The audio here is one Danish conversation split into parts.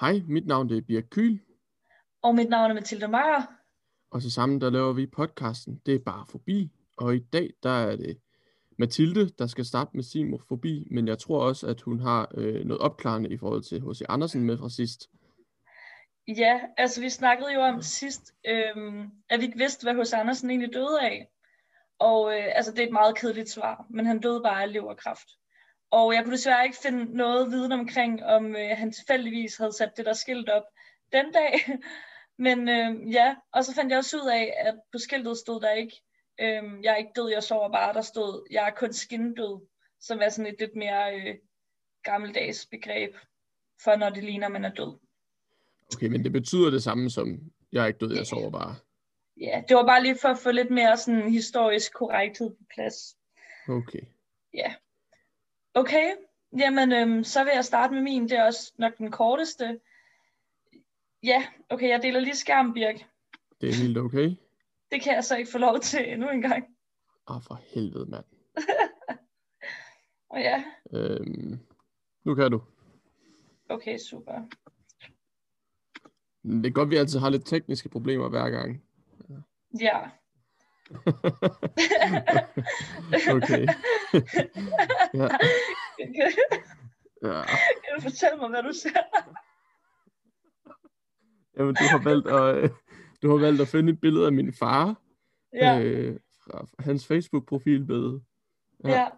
Hej, mit navn er Birk Kyl, Og mit navn er Mathilde Meyer. og så sammen der laver vi podcasten Det er bare forbi. Og i dag der er det Mathilde, der skal starte med sin forbi, men jeg tror også, at hun har øh, noget opklarende i forhold til H.C. Andersen med fra sidst. Ja, altså vi snakkede jo om sidst, øhm, at vi ikke vidste, hvad hos Andersen egentlig døde af. Og øh, altså det er et meget kedeligt svar, men han døde bare af leverkræft. Og jeg kunne desværre ikke finde noget viden omkring, om øh, han tilfældigvis havde sat det der skilt op den dag. Men øh, ja, og så fandt jeg også ud af, at på skiltet stod der ikke, øh, jeg er ikke død, jeg sover bare. Der stod, jeg er kun skindød, som er sådan et lidt mere øh, gammeldags begreb for, når det ligner, man er død. Okay, men det betyder det samme som, jeg er ikke død, jeg sover bare. Ja, det var bare lige for at få lidt mere sådan historisk korrekthed på plads. Okay. Ja. Okay, jamen øhm, så vil jeg starte med min. Det er også nok den korteste. Ja, okay, jeg deler lige skærm, Birk. Det er helt okay. Det kan jeg så ikke få lov til endnu en gang. Ah, for helvede, mand. Og ja, Øhm, nu kan du. okay, super. Det er godt, vi altid har lidt tekniske problemer hver gang. Ja. Okay. ja, ja. kan du fortælle mig, hvad du ser? Jamen, du har valgt at, du har valgt at finde et billede af min far, Ja, øh, fra hans Facebook-profilbillede. ja. ja,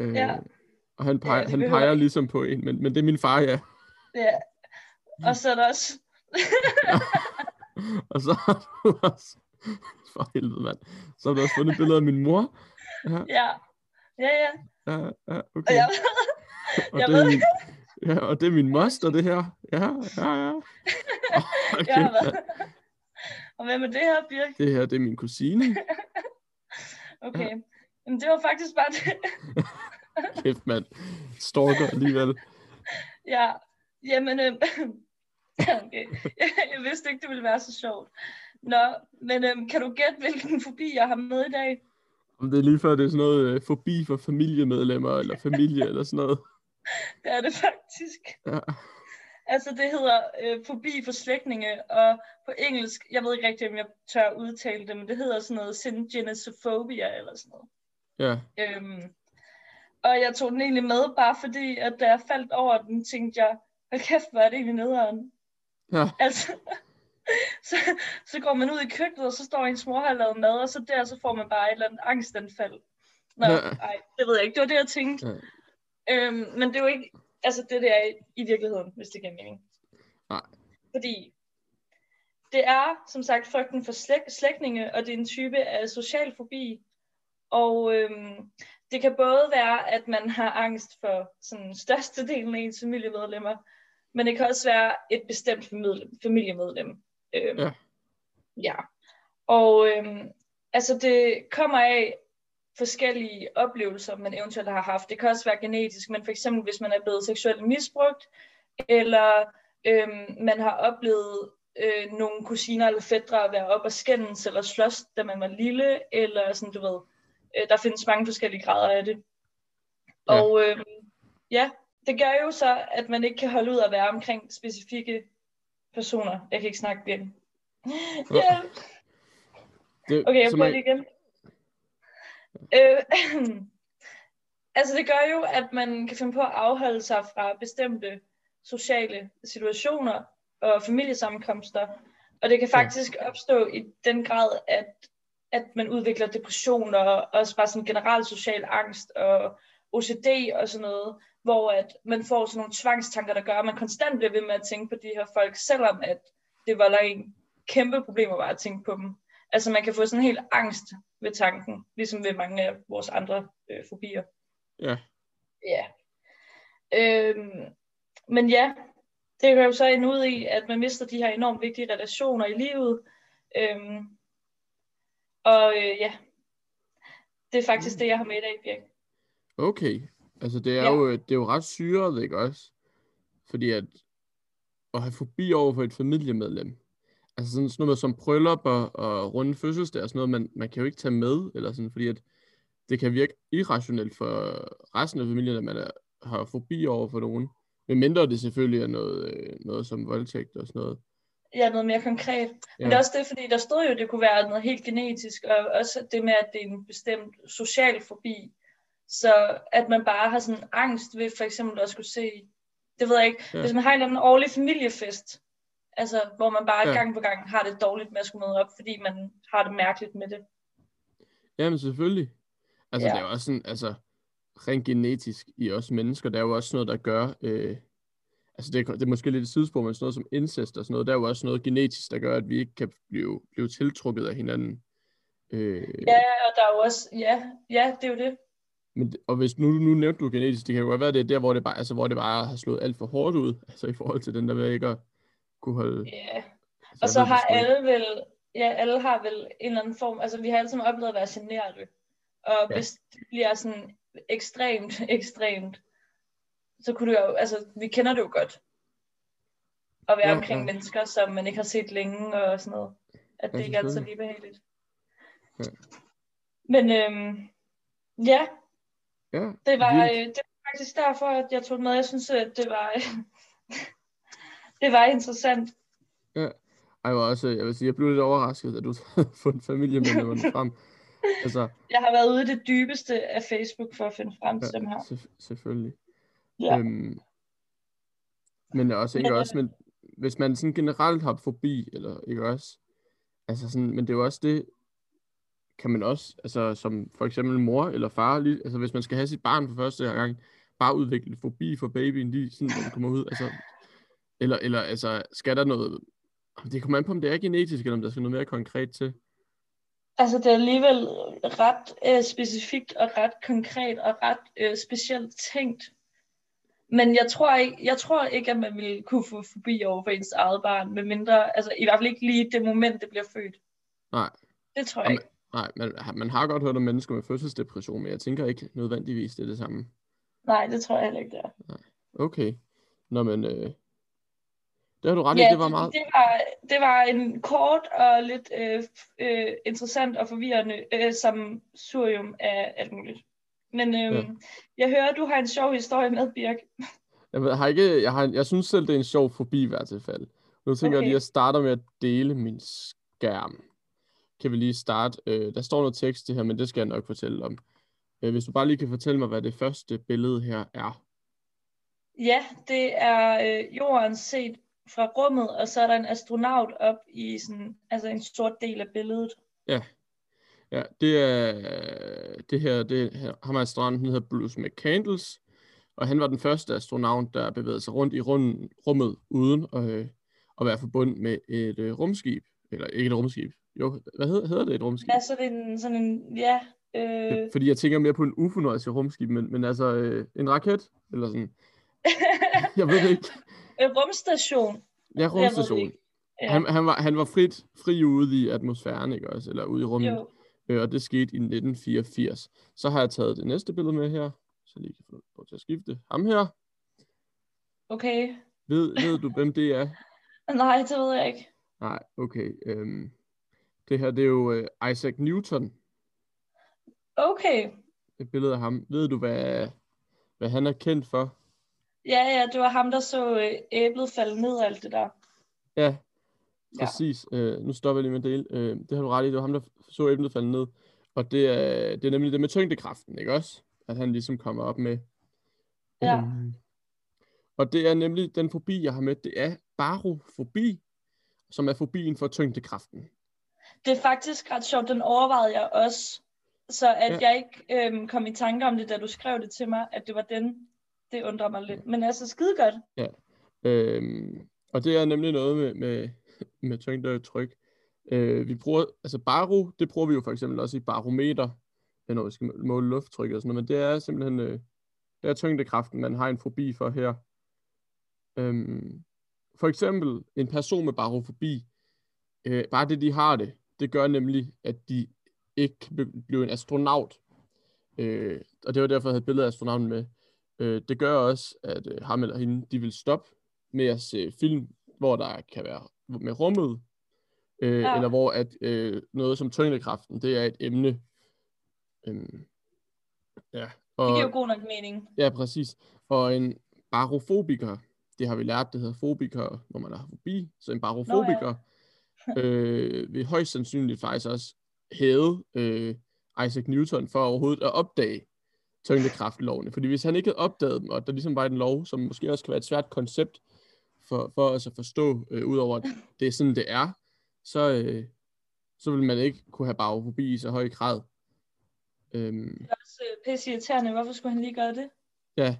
Øh, ja. Og han peger, det han peger ligesom på en, men, men det er min far, ja. ja. Og så er der også... Og så har du også, for helvede mand, så har du også fundet et billede af min mor. Ja, Ja, ja, ja. ja, ja Og okay. jeg, Og jeg det er ved- min, ja, og det er min moster, det her. Ja, ja, ja. Okay, har været... Og hvad med det her, Birk? det her, det er min kusine. Okay. Jamen, det var faktisk bare det. Kæft, mand. Stalker alligevel. Ja, jamen, øh, okay. jeg vidste ikke, det ville være så sjovt. Nå, men øh, kan du gætte, hvilken fobi jeg har med i dag? Om det er lige før, det er sådan noget øh, forbi for familiemedlemmer, eller familie, eller sådan noget. Det er det faktisk. Ja. Altså, det hedder øh, fobi for slægtninge, og på engelsk, jeg ved ikke rigtig, om jeg tør udtale det, men det hedder sådan noget syngenetophobia, eller sådan noget. Ja, Øhm, og jeg tog den egentlig med, bare fordi, at da jeg faldt over den, tænkte jeg, hvad kæft, hvor er det egentlig nederen? ja, Altså, så, så går man ud i køkkenet, og så står ens mor har lavet mad, og så der, så får man bare et eller andet angstanfald. Nå, nej, det ved jeg ikke. Det var det, jeg tænkte. Ja. Øhm, men det er jo ikke, altså det der er i virkeligheden, hvis det giver mening. Nej. Fordi det er, som sagt, frygten for slæg, slægtninge, og det er en type af social fobi. Og øhm, det kan både være, at man har angst for sådan størstedelen af ens familiemedlemmer, men det kan også være et bestemt familie- familiemedlem. Øhm, Ja. ja. Og øhm, altså det kommer af forskellige oplevelser, man eventuelt har haft. Det kan også være genetisk, men for eksempel hvis man er blevet seksuelt misbrugt, eller øhm, man har oplevet øh, nogle kusiner eller fædre at være op og skændes eller slås, da man var lille, eller sådan, du ved. Øh, der findes mange forskellige grader af det. Ja. Og øhm, ja, det gør jo så, at man ikke kan holde ud at være omkring specifikke personer. Jeg kan ikke snakke bien. Ja, det, okay, jeg prøver er- det igen. Øh, altså det gør jo, at man kan finde på at afholde sig fra bestemte sociale situationer og familiesammenkomster. Og det kan Ja. faktisk opstå i den grad, at, at man udvikler depression og også bare sådan generel social angst og OCD og sådan noget, hvor at man får sådan nogle tvangstanker, der gør, at man konstant bliver ved med at tænke på de her folk, selvom at det var en kæmpe problemer bare at tænke på dem. Altså man kan få sådan helt angst ved tanken, ligesom ved mange af vores andre øh, fobier. Ja, Ja. Øhm, men ja, det kan jo så ende ud i, at man mister de her enormt vigtige relationer i livet. Øhm, og øh, ja, det er faktisk Mm. det, jeg har med i dag, Birk. Okay. Altså, det er, Ja. jo, det er jo ret syret, ikke også? Fordi at, at have fobi over for et familiemedlem, altså sådan, sådan noget som bryllupper og runde fødselsdag og sådan noget, man, man kan jo ikke tage med, eller sådan, fordi at det kan virke irrationelt for resten af familien, at man er, har fobi over for nogen. Men mindre det selvfølgelig er noget, øh, noget som voldtægt og sådan noget. Ja, noget mere konkret. Men Ja. det er også det, fordi der stod jo, at det kunne være noget helt genetisk, og også det med, at det er en bestemt social fobi. Så at man bare har sådan angst ved for eksempel at skulle se, det ved jeg ikke, Ja. hvis man har en eller anden årlig familiefest, altså hvor man bare ja. gang på gang har det dårligt med at skulle møde op, fordi man har det mærkeligt med det. Jamen selvfølgelig. Altså Ja. det er jo også sådan, altså rent genetisk i os mennesker, der er jo også noget, der gør, øh, altså det er, det er måske lidt et sidespor, men sådan noget som incest og sådan noget, der er jo også noget genetisk, der gør, at vi ikke kan blive, blive tiltrukket af hinanden. Øh, Ja, og der er jo også, ja, ja, det er jo det. Men, og hvis nu, nu nævnte du genetisk, det kan jo godt være, det er der, hvor det bare, altså, hvor det bare har slået alt for hårdt ud, altså i forhold til den der med ikke at kunne holde... Ja. Altså, Og så har alle vel, ja, alle har vel en eller anden form, altså vi har alle sammen oplevet at være generte. Og Ja. hvis det bliver sådan ekstremt, ekstremt, så kunne det jo, altså vi kender det jo godt. At være Ja, omkring ja. mennesker, som man ikke har set længe og sådan noget. At det Ja, ikke altid er lige behageligt. Ja. Men øhm, ja, Ja, det var, øh, det var faktisk derfor, at jeg tog med. Jeg synes, at det var, det var interessant. Ej, jeg var også, jeg vil sige, jeg blev lidt overrasket, at du havde fundet familiemedlemmerne frem. Altså, Jeg har været ude i det dybeste af Facebook for at finde frem til Ja, dem her. selvf- selvfølgelig. Ja. Øhm, men jeg også Men, også, men hvis man sådan generelt har fobi, eller ikke også, altså sådan, men det er jo også det, kan man også, altså som for eksempel mor eller far, lige, altså hvis man skal have sit barn for første gang, bare udvikle fobi for babyen lige sådan, når den kommer ud, altså, eller, eller altså, skal der noget, det kommer an på, om det er genetisk, eller om der skal noget mere konkret til. Altså, det er alligevel ret øh, specifikt og ret konkret og ret øh, specielt tænkt. Men jeg tror, ikke, jeg tror ikke, at man ville kunne få forbi over for ens eget barn, medmindre, altså i hvert fald ikke lige det moment, det bliver født. Nej. Det tror jeg Jamen, ikke. Nej, man, man har godt hørt om mennesker med fødselsdepression, men jeg tænker ikke nødvendigvis, det er det samme. Nej, det tror jeg heller ikke, det er. Okay. Nå, men øh, det har du ret i, Ja, det var meget... det, var, det var en kort og lidt øh, øh, interessant og forvirrende øh, sammensurium af alt muligt. Men øh, Ja. jeg hører, du har en sjov historie med, Birk. Jeg, ved- har ikke, jeg, har, jeg synes selv, det er en sjov forbi i hvert fald. Nu tænker jeg Okay. lige, at jeg starter med at dele min skærm. Kan vi lige starte? Øh, der står noget tekst det her, men det skal jeg nok fortælle om. Øh, hvis du bare lige kan fortælle mig, hvad det første billede her er. Ja, det er øh, jorden set fra rummet, og så er der en astronaut op i sådan, altså en sort del af billedet. Ja, det er det her, det her, ham er astronauten, hedder Bruce McCandles, og han var den første astronaut, der bevægede sig rundt i rummet uden øh, at være forbundet med et øh, rumskib. Eller ikke et rumskib. Jo, hvad hedder, hedder det et rumskib? Ja, så det er en, sådan en, ja, øh, Fordi jeg tænker mere på en UFO, når jeg siger rumskib, men, men altså øh, en raket, eller sådan. Jeg ved det ikke. en rumstation. Ja, rumstation. Ja, Han, han, var, han var frit, fri ude i atmosfæren, ikke også? Eller ude i rummet. jo. Øh, og det skete i 1984. Så har jeg taget det næste billede med her, så lige kan få lov til at skifte. Ham her, Okay. ved, ved du, hvem det er? Nej, det ved jeg ikke. Nej, okay. Øhm, det her, det er jo øh, Isaac Newton, Okay. et billede af ham. Ved du, hvad, hvad han er kendt for? Ja, ja, det var ham, der så øh, æblet falde ned og alt det der. Ja, Ja. præcis. Øh, nu stopper jeg lige med at dele. Øh, det har du ret i, det var ham, der så æblet falde ned. Og det er, det er nemlig det med tyngdekraften, ikke også? At han ligesom kommer op med. Ja. Øhm, og det er nemlig den fobi, jeg har med, det er barofobi, som er fobien for tyngdekraften. Det er faktisk ret sjovt, den overvejede jeg også. Så at Ja. ja. jeg ikke øhm, kom i tanke om det, da du skrev det til mig, at det var den, det undrer mig lidt. Men altså, skide godt. Øhm, og det er nemlig noget med, med, med tyngde og tryk. Øh, vi bruger, altså baro, det bruger vi jo for eksempel også i barometer, når vi skal måle lufttryk og sådan noget, men det er simpelthen, øh, det er tyngdekraften, man har en fobi for her. Øhm, for eksempel en person med barofobi, øh, bare det de har det, det gør nemlig, at de ikke kan blive en astronaut. Øh, og det var derfor, jeg havde et billede af astronauten med. Øh, det gør også, at øh, ham eller hende, de vil stoppe med at se film, hvor der kan være med rummet, øh, ja. Ja. eller hvor at øh, noget som tyngdekraften, det er et emne. Øhm, ja, Det og, giver jo god nok mening. ja, præcis. Og en barofobiker, det har vi lært, det hedder fobiker, når man har fobi, så en barofobiker øh, vil højst sandsynligt faktisk også hæve øh, Isaac Newton for overhovedet at opdage tyngdekraftlovene. Fordi hvis han ikke havde opdaget dem, og der ligesom var en lov, som måske også kan være et svært koncept for, for os at forstå, øh, udover at det er sådan, det er, så, øh, så vil man ikke kunne have barofobi i så høj grad. Øhm, det er også øh, pisse irriterende. Hvorfor skulle han lige gøre det? Ja,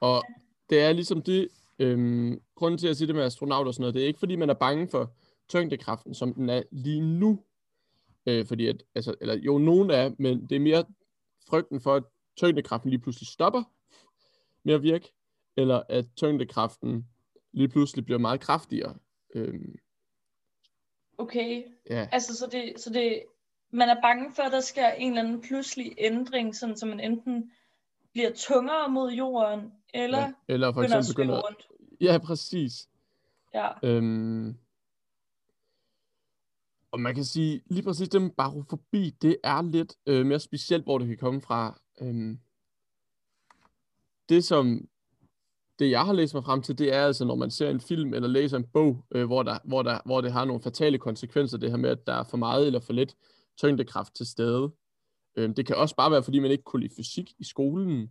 og det er ligesom det, øhm, grunden til at sige det med astronauter og sådan noget, det er ikke fordi, man er bange for tyngdekraften, som den er lige nu. Øh, fordi at, altså, eller jo, nogen er, men det er mere frygten for, at tyngdekraften lige pludselig stopper med at virke, eller at tyngdekraften lige pludselig bliver meget kraftigere. Øhm, okay. Ja. Altså, så det, så det, man er bange for, at der sker en eller anden pludselig ændring, sådan så man enten bliver tungere mod jorden, eller, ja, eller for eksempel begynder, rundt. Ja, præcis. Ja. Øhm, og man kan sige, lige præcis det med barofobi, det er lidt øh, mere specielt, hvor det kan komme fra. Øhm, det som, det jeg har læst mig frem til, det er altså, når man ser en film eller læser en bog, øh, hvor, der, hvor, der, hvor det har nogle fatale konsekvenser, det her med, at der er for meget eller for lidt tyngdekraft til stede. Øh, det kan også bare være, fordi man ikke kunne lide fysik i skolen.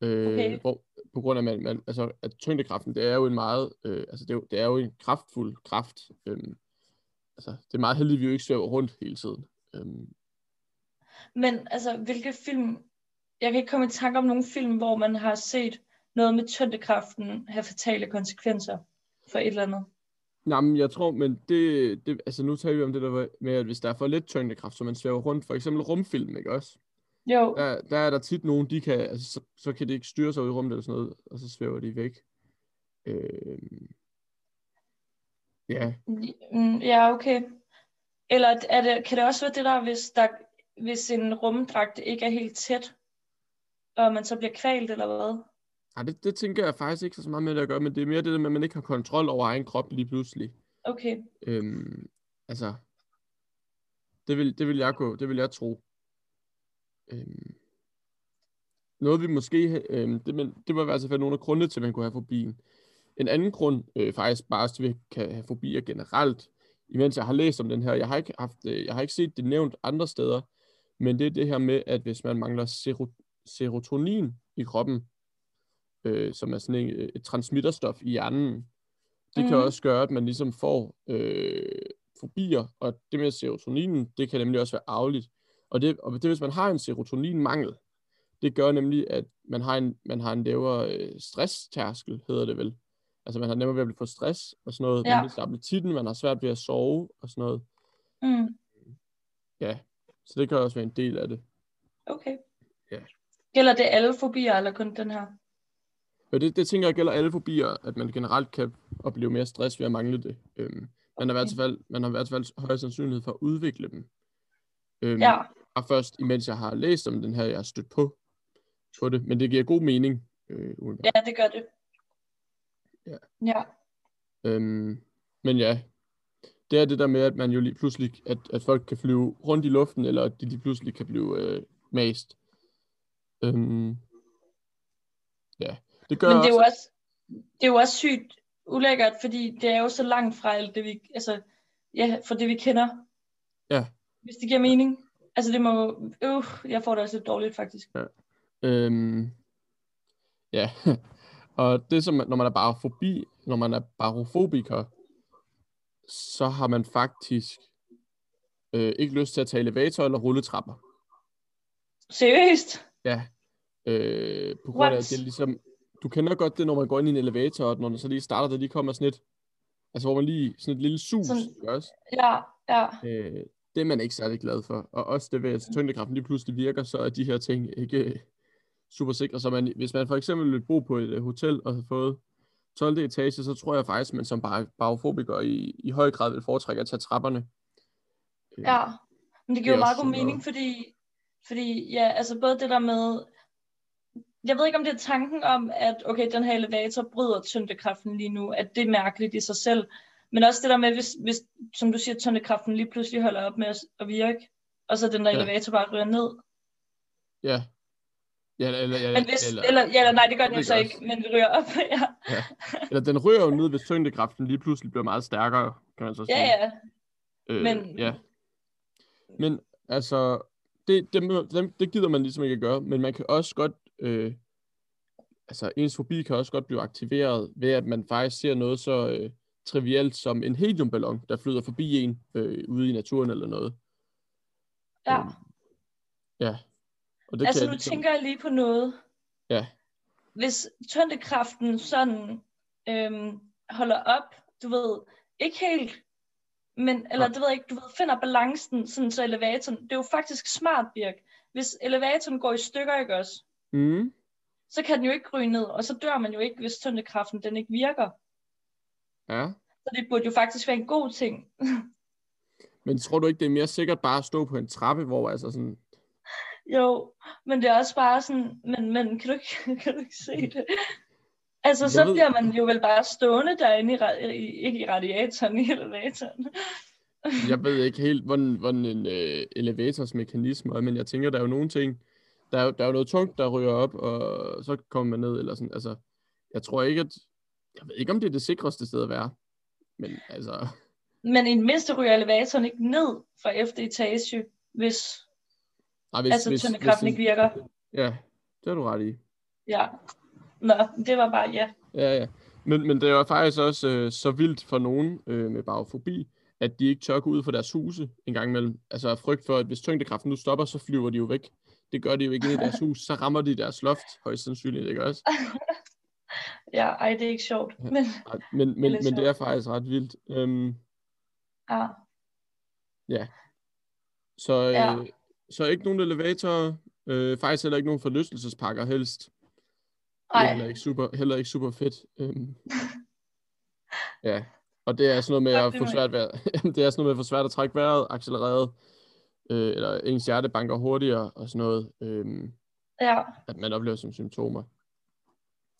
Øh, okay. hvor, på grund af, man, man, altså, at tyngdekraften, det er jo en meget, øh, altså det er, jo, det er jo en kraftfuld kraft. Øh, altså, det er meget heldigt, at vi jo ikke svæver rundt hele tiden. Øh. Men altså, hvilke film, jeg kan ikke komme i tanke om nogle film, hvor man har set noget med tyngdekraften have fatale konsekvenser for et eller andet. Nej, men jeg tror, men det, det, altså nu taler vi om det der med, at hvis der er for lidt tyngdekraft, så man svæver rundt, for eksempel rumfilm, ikke også? Jo. Der, der er der tit nogen, de kan, altså så, så kan de ikke styre sig ud i rummet eller sådan noget, og så svæver de væk. Øh, ja. Mm, ja, okay. Eller er det, kan det også være det der, hvis, der, hvis en rumdragt ikke er helt tæt, og man så bliver kvalt, eller hvad? Nej, det, det tænker jeg faktisk ikke så meget med at gøre, men det er mere det der med, at man ikke har kontrol over egen krop lige pludselig. Okay. Øhm, altså, det vil, det vil jeg gå, det vil jeg tro. Øhm, noget vi måske, øhm, det, men, det var i hvert fald nogle af grundene til, at man kunne have fobien. En anden grund, øh, faktisk bare, at vi kan have fobier generelt, imens jeg har læst om den her, jeg har ikke, haft, øh, jeg har ikke set det nævnt andre steder, men det er det her med, at hvis man mangler serotonin i kroppen, øh, som er sådan et, et transmitterstof i hjernen. Det mm. kan mhm. også gøre, at man ligesom får øh, fobier, og det med serotoninen, det kan nemlig også være arveligt. Og det, og det hvis man har en serotoninmangel, det gør nemlig, at man har en, man har en lavere øh, stresstærskel, hedder det vel. Altså man har nemmere ved at få stress og sådan noget. Ja. Man mister appetitten, man har svært ved at sove og sådan noget. Mm. Ja, så det kan også være en del af det. Okay. Ja. Gælder det alle fobier, eller kun den her? Og det, det tænker jeg gælder alle fobier, at man generelt kan opleve mere stress ved at mangle det. Øhm, man, har i hvert fald, man har i hvert fald højere sandsynlighed for at udvikle dem. Øhm, ja. Og først, imens jeg har læst om den her, jeg har stødt på, på det. Men det giver god mening. Øh, ja, det gør det. Ja. ja. Øhm, men ja, det er det der med, at man jo lige pludselig, at, at folk kan flyve rundt i luften, eller at de lige pludselig kan blive øh, mast. Øhm, ja. Det gør Men det er, jo også, det er jo også sygt ulækkert, fordi det er jo så langt fra alt det, vi, altså, ja, for det vi kender. Ja. Hvis det giver mening. Altså det må, øh, jeg får det også lidt dårligt faktisk. Ja. Øhm, ja. Og det som, når man er barofobi, når man er barofobiker, så har man faktisk øh, ikke lyst til at tage elevator eller rulletrapper. Seriøst? Ja. Øh, på grund What? af, at det er ligesom, du kender godt det, når man går ind i en elevator, og når den så lige starter, der lige kommer sådan et, altså hvor man lige, sådan et lille sus, sådan, også? Ja, ja. Øh, det er man ikke særlig glad for. Og også det ved, at tyngdekraften lige pludselig virker, så er de her ting ikke super sikre. Så man, hvis man for eksempel vil bo på et uh, hotel og har fået 12. etage, så tror jeg faktisk, at man som barofobiker i, i høj grad vil foretrække at tage trapperne. Øh, ja, men det giver jo meget god mening, fordi, fordi ja, altså både det der med, jeg ved ikke, om det er tanken om, at okay, den her elevator bryder tyngdekraften lige nu, at det er mærkeligt i sig selv. Men også det der med, hvis, hvis som du siger, tyngdekraften lige pludselig holder op med at, at virke, og så den der ja. elevator bare ryger ned. Ja. Ja, eller, eller, men hvis, eller, eller, ja, eller nej, det gør den jo så ikke, men det ryger op, ja. Ja. Eller den ryger jo ned, hvis tyngdekraften lige pludselig bliver meget stærkere, kan man så sige. Ja, ja. Øh, men- Ja. Men altså, det, det, det, det gider man ligesom ikke at gøre, men man kan også godt, øh, altså ens fobi kan også godt blive aktiveret ved, at man faktisk ser noget så øh, trivielt som en heliumballon, der flyder forbi en øh, ude i naturen eller noget. Ja. Øhm, ja. Og det altså kan nu jeg ligesom, tænker jeg lige på noget. Ja. Hvis tyngdekraften sådan øhm, holder op, du ved, ikke helt, men, eller Nej. du ved ikke, du ved, finder balancen, sådan så elevatoren, det er jo faktisk smart, Birk. Hvis elevatoren går i stykker, ikke også, mm, så kan den jo ikke ryge ned, og så dør man jo ikke, hvis tyngdekraften den ikke virker. ja. Så det burde jo faktisk være en god ting. Men tror du ikke, det er mere sikkert bare at stå på en trappe, hvor altså sådan, Jo, men det er også bare sådan, men, men kan, du ikke, kan du ikke se det? Altså, Jeg så ved- bliver man jo vel bare stående derinde, i, i, ikke i radiatoren, i elevatoren. jeg ved ikke helt, hvordan, hvordan en øh, elevators mekanisme er, men jeg tænker, der er jo nogle ting, der er, der er jo noget tungt, der ryger op, og så kommer man ned, eller sådan, altså, jeg tror ikke, at, jeg ved ikke, om det er det sikreste sted at være, men altså, Men i det mindste ryger elevatoren ikke ned fra efter etage, hvis, nej, hvis altså tyngdekraften ikke virker. Ja, det har du ret i. Ja. Nå, det var bare ja. Ja, ja. Men, men det er jo faktisk også øh, så vildt for nogen øh, med barofobi, at de ikke tør gå ud fra deres huse en gang imellem. Altså af frygt for, at hvis tyngdekraften nu stopper, så flyver de jo væk. Det gør de jo ikke ind i deres hus. Så rammer de deres loft, højst sandsynligt, ikke også? Ja, ej, det er ikke sjovt. Ja. Men Ej, Men, men, lidt men det er faktisk ret vildt. Øhm, ja, så, øh, Ja. Så ikke nogen elevatorer. Øh, faktisk heller ikke nogen forlystelsespakker helst. Det er heller ikke super, heller ikke super fedt. Øhm, ja, og det er sådan noget med at få svært ved det er sådan noget med at få svært at trække vejret, accelereret, øh, eller ens hjerte banker hurtigere og sådan noget, øhm, ja, at man oplever som symptomer.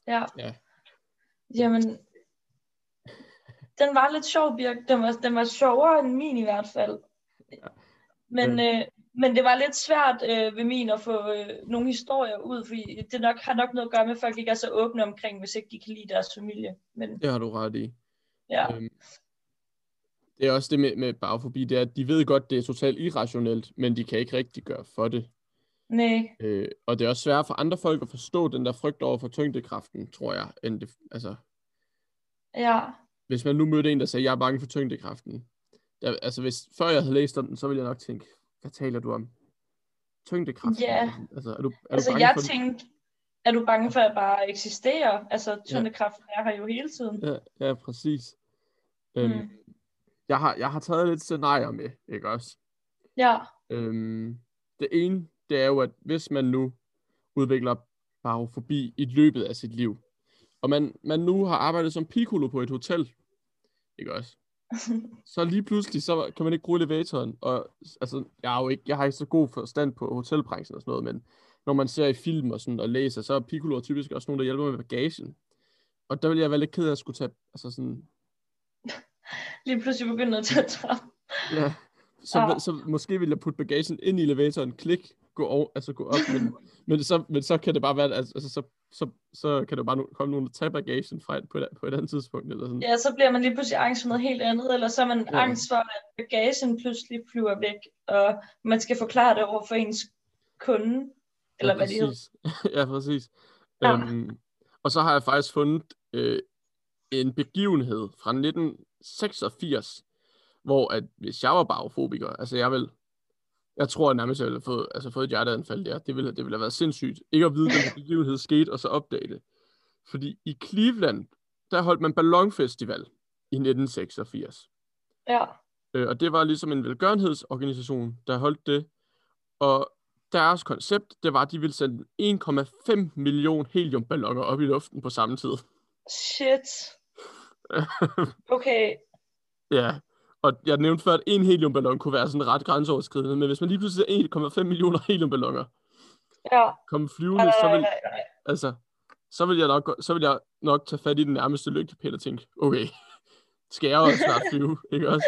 ja. Ja. Jamen, den var lidt sjov, Birk. Den var, den var sjovere end min i hvert fald. Men, øh, men det var lidt svært øh, ved min at få øh, nogle historier ud, fordi det nok, har nok noget at gøre med, at folk ikke er så åbne omkring, hvis ikke de kan lide deres familie. Men Det har du ret i. ja, Øhm, det er også det med, med barofobi, det er, at de ved godt, det er totalt irrationelt, men de kan ikke rigtig gøre for det. nej, Øh, og det er også svært for andre folk at forstå den der frygt over for tyngdekraften, tror jeg. End det, altså, ja, hvis man nu mødte en, der sagde, jeg er bange for tyngdekraften. Der, altså, hvis, før jeg havde læst om den, så ville jeg nok tænke, hvad taler du om? Tyngdekraften? Ja. Altså, er du, er altså du bange jeg for tænkte, er du bange for at bare eksistere? Altså, tyngdekraften er her jo hele tiden. Ja, ja, præcis. Øhm, Mm. jeg, har, jeg har taget lidt scenarier med, ikke også? Ja, Øhm, det ene, det er jo, at hvis man nu udvikler barofobi i løbet af sit liv, og man, man nu har arbejdet som piccolo på et hotel, ikke også? Så lige pludselig, så kan man ikke bruge elevatoren, og altså, jeg har jo ikke, jeg har ikke så god forstand på hotelbranchen og sådan noget, men når man ser i film og sådan, og læser, så er piccolo typisk også nogen, der hjælper med bagagen. Og der vil jeg være lidt ked af at skulle tage, altså sådan, lige pludselig begynder at tage trap. Ja, så, ja. så måske vil jeg putte bagagen ind i elevatoren, klik, gå, over, altså gå op, men, men, så, men så kan det bare være, altså, altså så, så, så kan der bare komme nogen, der tager bagagen fra på, et, på et andet tidspunkt, eller sådan. Ja, så bliver man lige pludselig angst for noget helt andet, eller så er man Ja. angst for, at bagagen pludselig flyver væk, og man skal forklare det over for ens kunde, eller ja, hvad det hedder. præcis. ja, præcis. Ja. Øhm, og så har jeg faktisk fundet øh, en begivenhed fra 1986, hvor at hvis jeg var barofobiker, altså jeg vil, jeg tror nærmest, jeg ville have fået, altså fået et hjerteanfald der. Det ville, det ville have været sindssygt. Ikke at vide, at den begivenhed skete, og så opdage det. Fordi i Cleveland, der holdt man ballonfestival i 1986. Ja, Øh, og det var ligesom en velgørenhedsorganisation, der holdt det. Og deres koncept, det var, at de ville sende 1,5 million heliumballoner op i luften på samme tid. shit. Okay, ja, og jeg nævnte før, at en heliumballon kunne være sådan ret grænseoverskridende, men hvis man lige pludselig ser 1,5 millioner heliumballoner ja. komme flyvende, Nej, så nej, vil, nej, nej. altså, så vil jeg nok, så vil jeg nok tage fat i den nærmeste lygtepæl og tænke, okay, skal jeg også snart flyve, ikke også?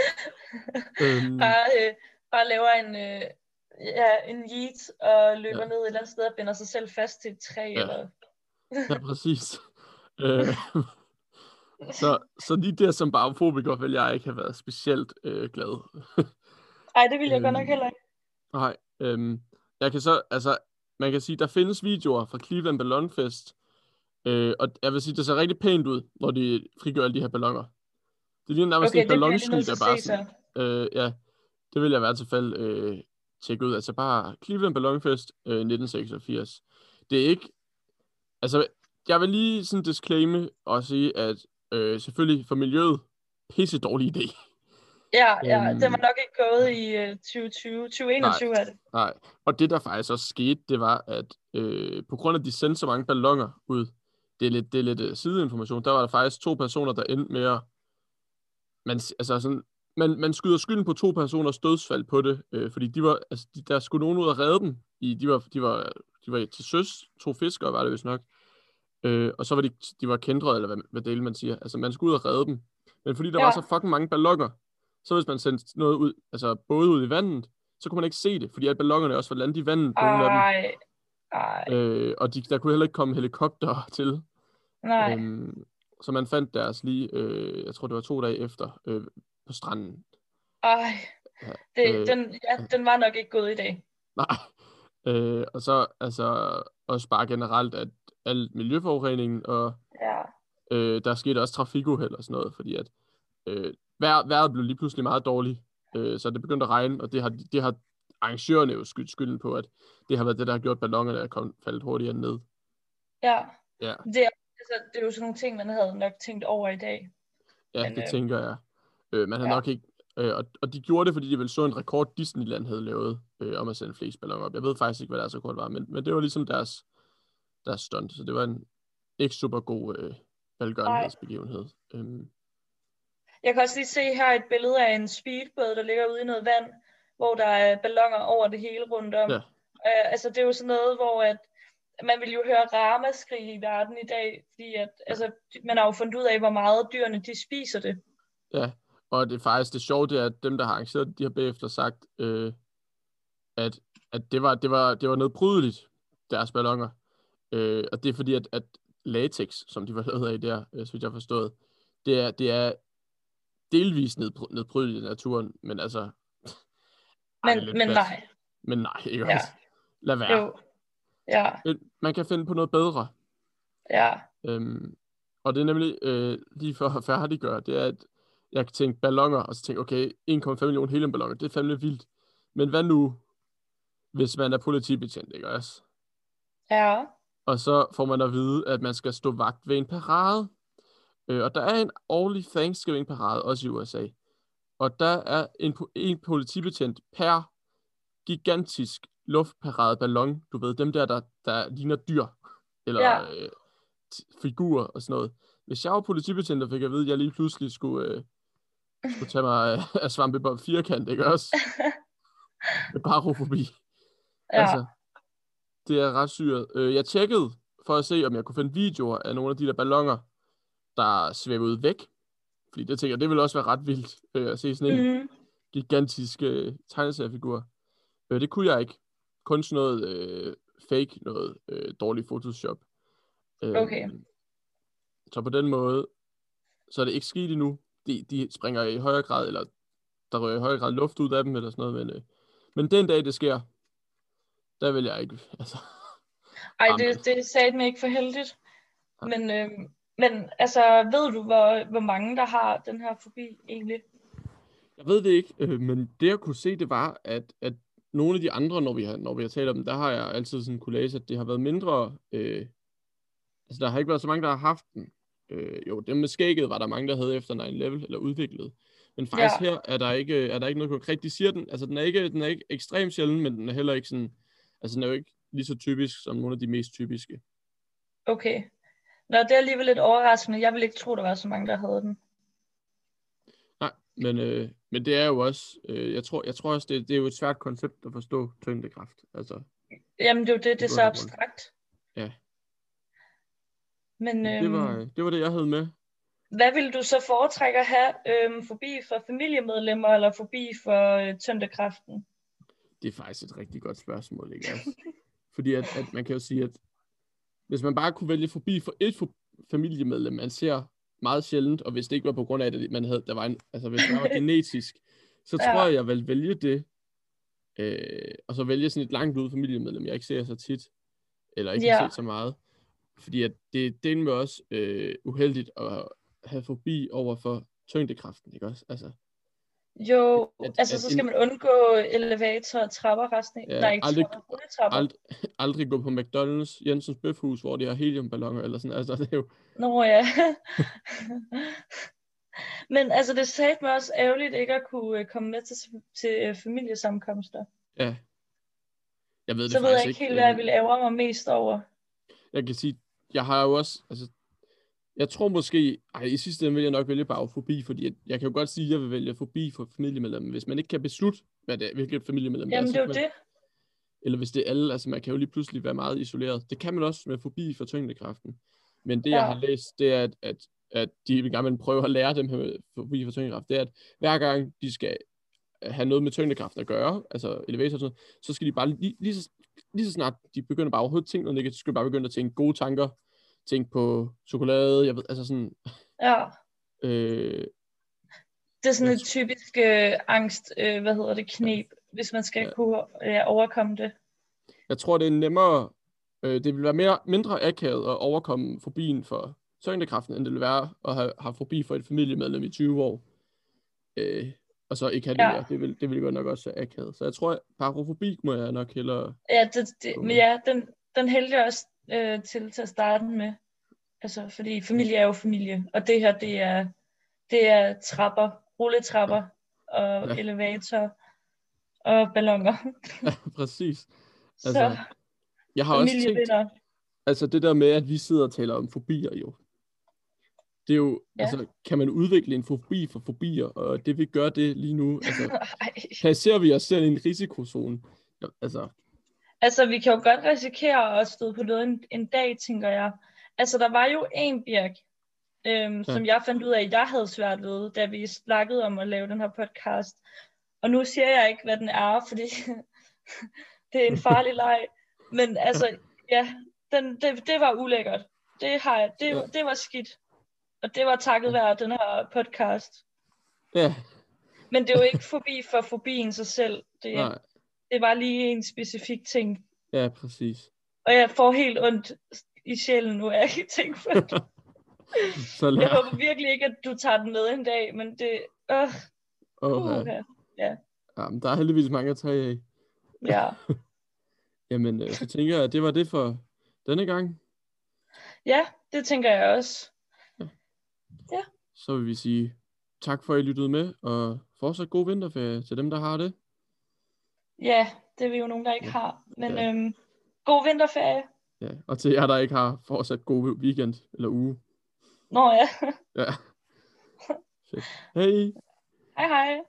Øhm, Bare, øh, bare laver en, øh, ja, en yeet og løber ja. ned et eller andet sted og binder sig selv fast til et træ. Ja. Eller... Ja, præcis. øh, Så, så lige der som barofobiker vil jeg ikke have været specielt øh, glad. Ej, det ville jeg godt nok Øhm, heller ikke. Nej, øhm, jeg kan så, altså, man kan sige, der findes videoer fra Cleveland Ballon Fest, øh, og jeg vil sige, det ser rigtig pænt ud, når de frigør alle de her ballonger. Det ligner nærmest Okay, nødt til der bare sådan, så. øh, ja, det vil jeg i hvert fald øh, tjekke ud. Altså bare Cleveland Ballon Fest øh, 1986. Det er ikke, altså, jeg vil lige sådan disclaime og sige, at øh, selvfølgelig for miljøet, pisse dårlig idé. Ja, ja, Øhm, den var nok ikke gået i øh, 2020. 2021 er det. Nej, og det der faktisk også skete, det var, at øh, på grund af, at de sendte så mange ballonger ud, det er lidt, det er lidt uh, sideinformation, der var der faktisk to personer, der endte med at, man, altså sådan, man, man skyder skylden på to personers dødsfald på det, øh, fordi de var, altså, de, der skulle nogen ud og redde dem, i, de, var, de, var, de var til søs, to fiskere var det vist nok, øh, og så var de, de var kendret, eller hvad, hvad det man siger, altså man skulle ud og redde dem, men fordi der ja. Var så fucking mange ballonger, så hvis man sendte noget ud, altså både ud i vandet, så kunne man ikke se det, fordi at ballongerne også var landet i vandet, Ej, ej, øh, og de, der kunne heller ikke komme helikopter til. nej. Øhm, så man fandt deres lige, øh, jeg tror det var to dage efter, øh, på stranden. Ej, Ja, det, øh, den, ja, den var nok ikke gået i dag. Nej. Øh, og så altså også bare generelt, at al miljøforureningen, og Ja, øh, der skete også trafikuheld og sådan noget, fordi at øh, vejr, vejret blev lige pludselig meget dårligt, øh, så det begyndte at regne, og det har, det har arrangørerne jo skyld, skylden på, at det har været det, der har gjort at ballongerne er kommet, faldet hurtigere ned. ja. Ja. Det, er, altså, det er jo sådan nogle ting, man havde nok tænkt over i dag. Ja, Men, det øh, tænker jeg. Øh, man har ja. nok ikke... Øh, og, og de gjorde det, fordi de vel så en rekord, Disneyland havde lavet, øh, om at sende flest balloner op. Jeg ved faktisk ikke, hvad deres rekord var, men, men det var ligesom deres, deres stunt. Så det var en ikke super god øh, velgørenhedsbegivenhed. Øhm, Jeg kan også lige se her et billede af en speedbåd, der ligger ude i noget vand, hvor der er ballonger over det hele rundt om. Ja. Øh, altså det er jo sådan noget, hvor at man vil jo høre ramaskrig i verden i dag, fordi at, altså, man har jo fundet ud af, hvor meget dyrene de spiser det. ja, og det er faktisk det sjove, det er, at dem, der har arrangeret det, de har bagefter sagt, øh, at, at det, var, det, var, det var noget brydeligt, deres ballonger. Øh, og det er fordi, at, at latex, som de var lavet af der, øh, så vidt jeg har forstået, det er, det er delvis nedbry- nedbrydeligt i naturen, men altså... ej, Men, lidt men plat. nej. Men nej, ikke Ja. også? Lad være. Jo. Ja, Men Man kan finde på noget bedre. ja. Øhm, og det er nemlig øh, lige for at færdiggøre, det er, at jeg kan tænke ballonger, og så tænke, okay, 1,5 millioner heliumballoner, det er fandme vildt. Men hvad nu, hvis man er politibetjent, ikke også? Ja. Og så får man at vide, at man skal stå vagt ved en parade. Øh, og der er en årlig Thanksgiving-parade, også i USA. Og der er en, en politibetjent per gigantisk luftparade ballon. Du ved, dem der, der, der ligner dyr. Eller Ja. øh, figurer og sådan noget. Hvis jeg var politibetjent, og fik at vide, at jeg lige pludselig skulle, øh, skulle tage mig øh, af svampebob firkant, ikke også? Med barofobi. Ja. Altså, det er ret syret. Øh, jeg tjekkede for at se, om jeg kunne finde videoer af nogle af de der ballonger, der svævede væk. Fordi det tænker jeg, det ville også være ret vildt øh, at se sådan en Mm. gigantisk øh, tegneseriefigur. Øh, det kunne jeg ikke. Kun sådan noget øh, fake, noget øh, dårlig Photoshop. Øh, Okay. Så på den måde, så er det ikke sket endnu. De, de springer i højere grad, eller der rører i højere grad luft ud af dem, eller sådan noget. Men, øh, men den dag, det sker, der vil jeg ikke, altså, Ej, det, det sagde mig ikke for heldigt. Men, øh, men altså, ved du, hvor, hvor mange der har den her fobi egentlig? Jeg ved det ikke, øh, men det jeg kunne se, det var, at, at nogle af de andre, når vi har, når vi har talt om dem, der har jeg altid sådan kunne læse, at det har været mindre, øh, altså der har ikke været så mange, der har haft den. Øh, jo, dem med skægget var der mange, der havde efter 9-11 eller udviklet. Men faktisk Ja. her er der, ikke, er der ikke noget konkret. De siger den, altså den er ikke, den er ikke ekstremt sjælden, men den er heller ikke sådan, altså den er jo ikke lige så typisk som nogle af de mest typiske. Okay. Nå, det er alligevel lidt overraskende. Jeg ville ikke tro, der var så mange, der havde den. Nej, men, øh, men det er jo også, øh, jeg, tror, jeg tror også, det, det er jo et svært koncept at forstå tyngdekraft. Altså, Jamen, det er jo det, det er så abstrakt. Ja. Men det, øhm, var, det var det, jeg havde med. hvad vil du så foretrække at have? Øhm, forbi for familiemedlemmer, eller forbi for øh, tyngdekraften? Det er faktisk et rigtig godt spørgsmål, ikke også? Fordi at, at man kan jo sige, at hvis man bare kunne vælge forbi for et for familiemedlem, man ser meget sjældent, og hvis det ikke var på grund af, at man havde, der var en, altså hvis det var genetisk, så Ja. tror jeg, jeg vil vælge det, øh, og så vælge sådan et langt ud familiemedlem, jeg ikke ser så tit, eller ikke har Ja. set så meget, fordi at det, det er med også øh, uheldigt at have fobi over for tyngdekraften, ikke også? Altså, Jo, At- altså at så skal en- man undgå elevator og trapper resten af... Ja, Nej, ikke aldrig- trapper, ald, aldrig gå på McDonald's, Jensens Bøfhus, hvor de har heliumballoner, eller sådan, altså det er jo, Nå ja. Men altså, det sagde mig også ærgerligt ikke at kunne øh, komme med til, til øh, familiesamkomster. ja. Jeg ved det Så ved jeg ikke helt, hvad jeg ville ærge mig mest over. jeg kan sige, jeg har jo også, altså, jeg tror måske, ej, i sidste ende vil jeg nok vælge bagofobi, fordi jeg, jeg kan jo godt sige, at jeg vil vælge fobi for familiemedlemmer, hvis man ikke kan beslutte, hvad det er, hvilket familiemedlem Jamen, det det er, er jo så kan det. eller hvis det er alle, altså man kan jo lige pludselig være meget isoleret. Det kan man også med fobi for tyngdekraften. Men det, jeg Ja. har læst, det er, at, at, at de vil gerne prøve at lære dem her med fobi for tyngdekraft, det er, at hver gang de skal have noget med tyngdekraft at gøre, altså elevator og sådan noget, så skal de bare lige, lige, så, lige så snart de begynder bare overhovedet tænke noget negativt, så skal de bare begynde at tænke gode tanker, tænke på chokolade, jeg ved, altså sådan, Ja. øh, Det er sådan et typisk øh, angst, øh, hvad hedder det, knep, hvis man skal Ja. kunne øh, overkomme det. jeg tror, det er nemmere, øh, det vil være mere, mindre akavet at overkomme fobien for tyngdekraften, end det vil være at have, have fobi for et familiemedlem i 20 år. Øh, og så ikke have det Ja. mere. Det vil, det vil godt nok også være akavet. Så jeg tror, at parafobi må jeg nok hellere... Ja, det, det, men ja den, den jeg også øh, til til at starte med. Altså, fordi familie er jo familie, og det her, det er, det er trapper, rulletrapper og Ja. elevator og ballonger. Ja, præcis. Så Altså, Jeg har også tænkt, altså det der med, at vi sidder og taler om fobier jo. Det er jo, Ja. altså, kan man udvikle en fobi for fobier, og det vi gør det lige nu, altså, placerer vi os selv i en risikozone. Altså, Altså, vi kan jo godt risikere at støde på noget en, en dag, tænker jeg. Altså, der var jo en Birk, øhm, ja. som jeg fandt ud af, at jeg havde svært ved, da vi snakkede om at lave den her podcast. Og nu siger jeg ikke, hvad den er, fordi det er en farlig leg. Men altså, ja, den, det, det var ulækkert. Det, har jeg, det, Ja. det var skidt. Og det var takket være den her podcast. ja, Men det er jo ikke forbi for fobien sig selv. Det, nej, det var lige en specifik ting. ja, præcis. Og jeg får helt ondt i sjælen nu, af ikke tænke på det. Så Jeg lad, håber virkelig ikke, at du tager den med en dag, men det... Øh, oh, uh, ja. Ja, men der er heldigvis mange at tage af. ja. Jamen, øh, så tænker jeg, at det var det for denne gang. ja, det tænker jeg også. Så vil vi sige tak for, at I lyttede med, og fortsat god vinterferie til dem, der har det. Ja, det er vi jo nogen, der ikke har. Men Ja. øhm, god vinterferie. Ja, og til jer, der ikke har, fortsat god weekend eller uge. Nå ja. Ja. Fedt. Hej! hej hej.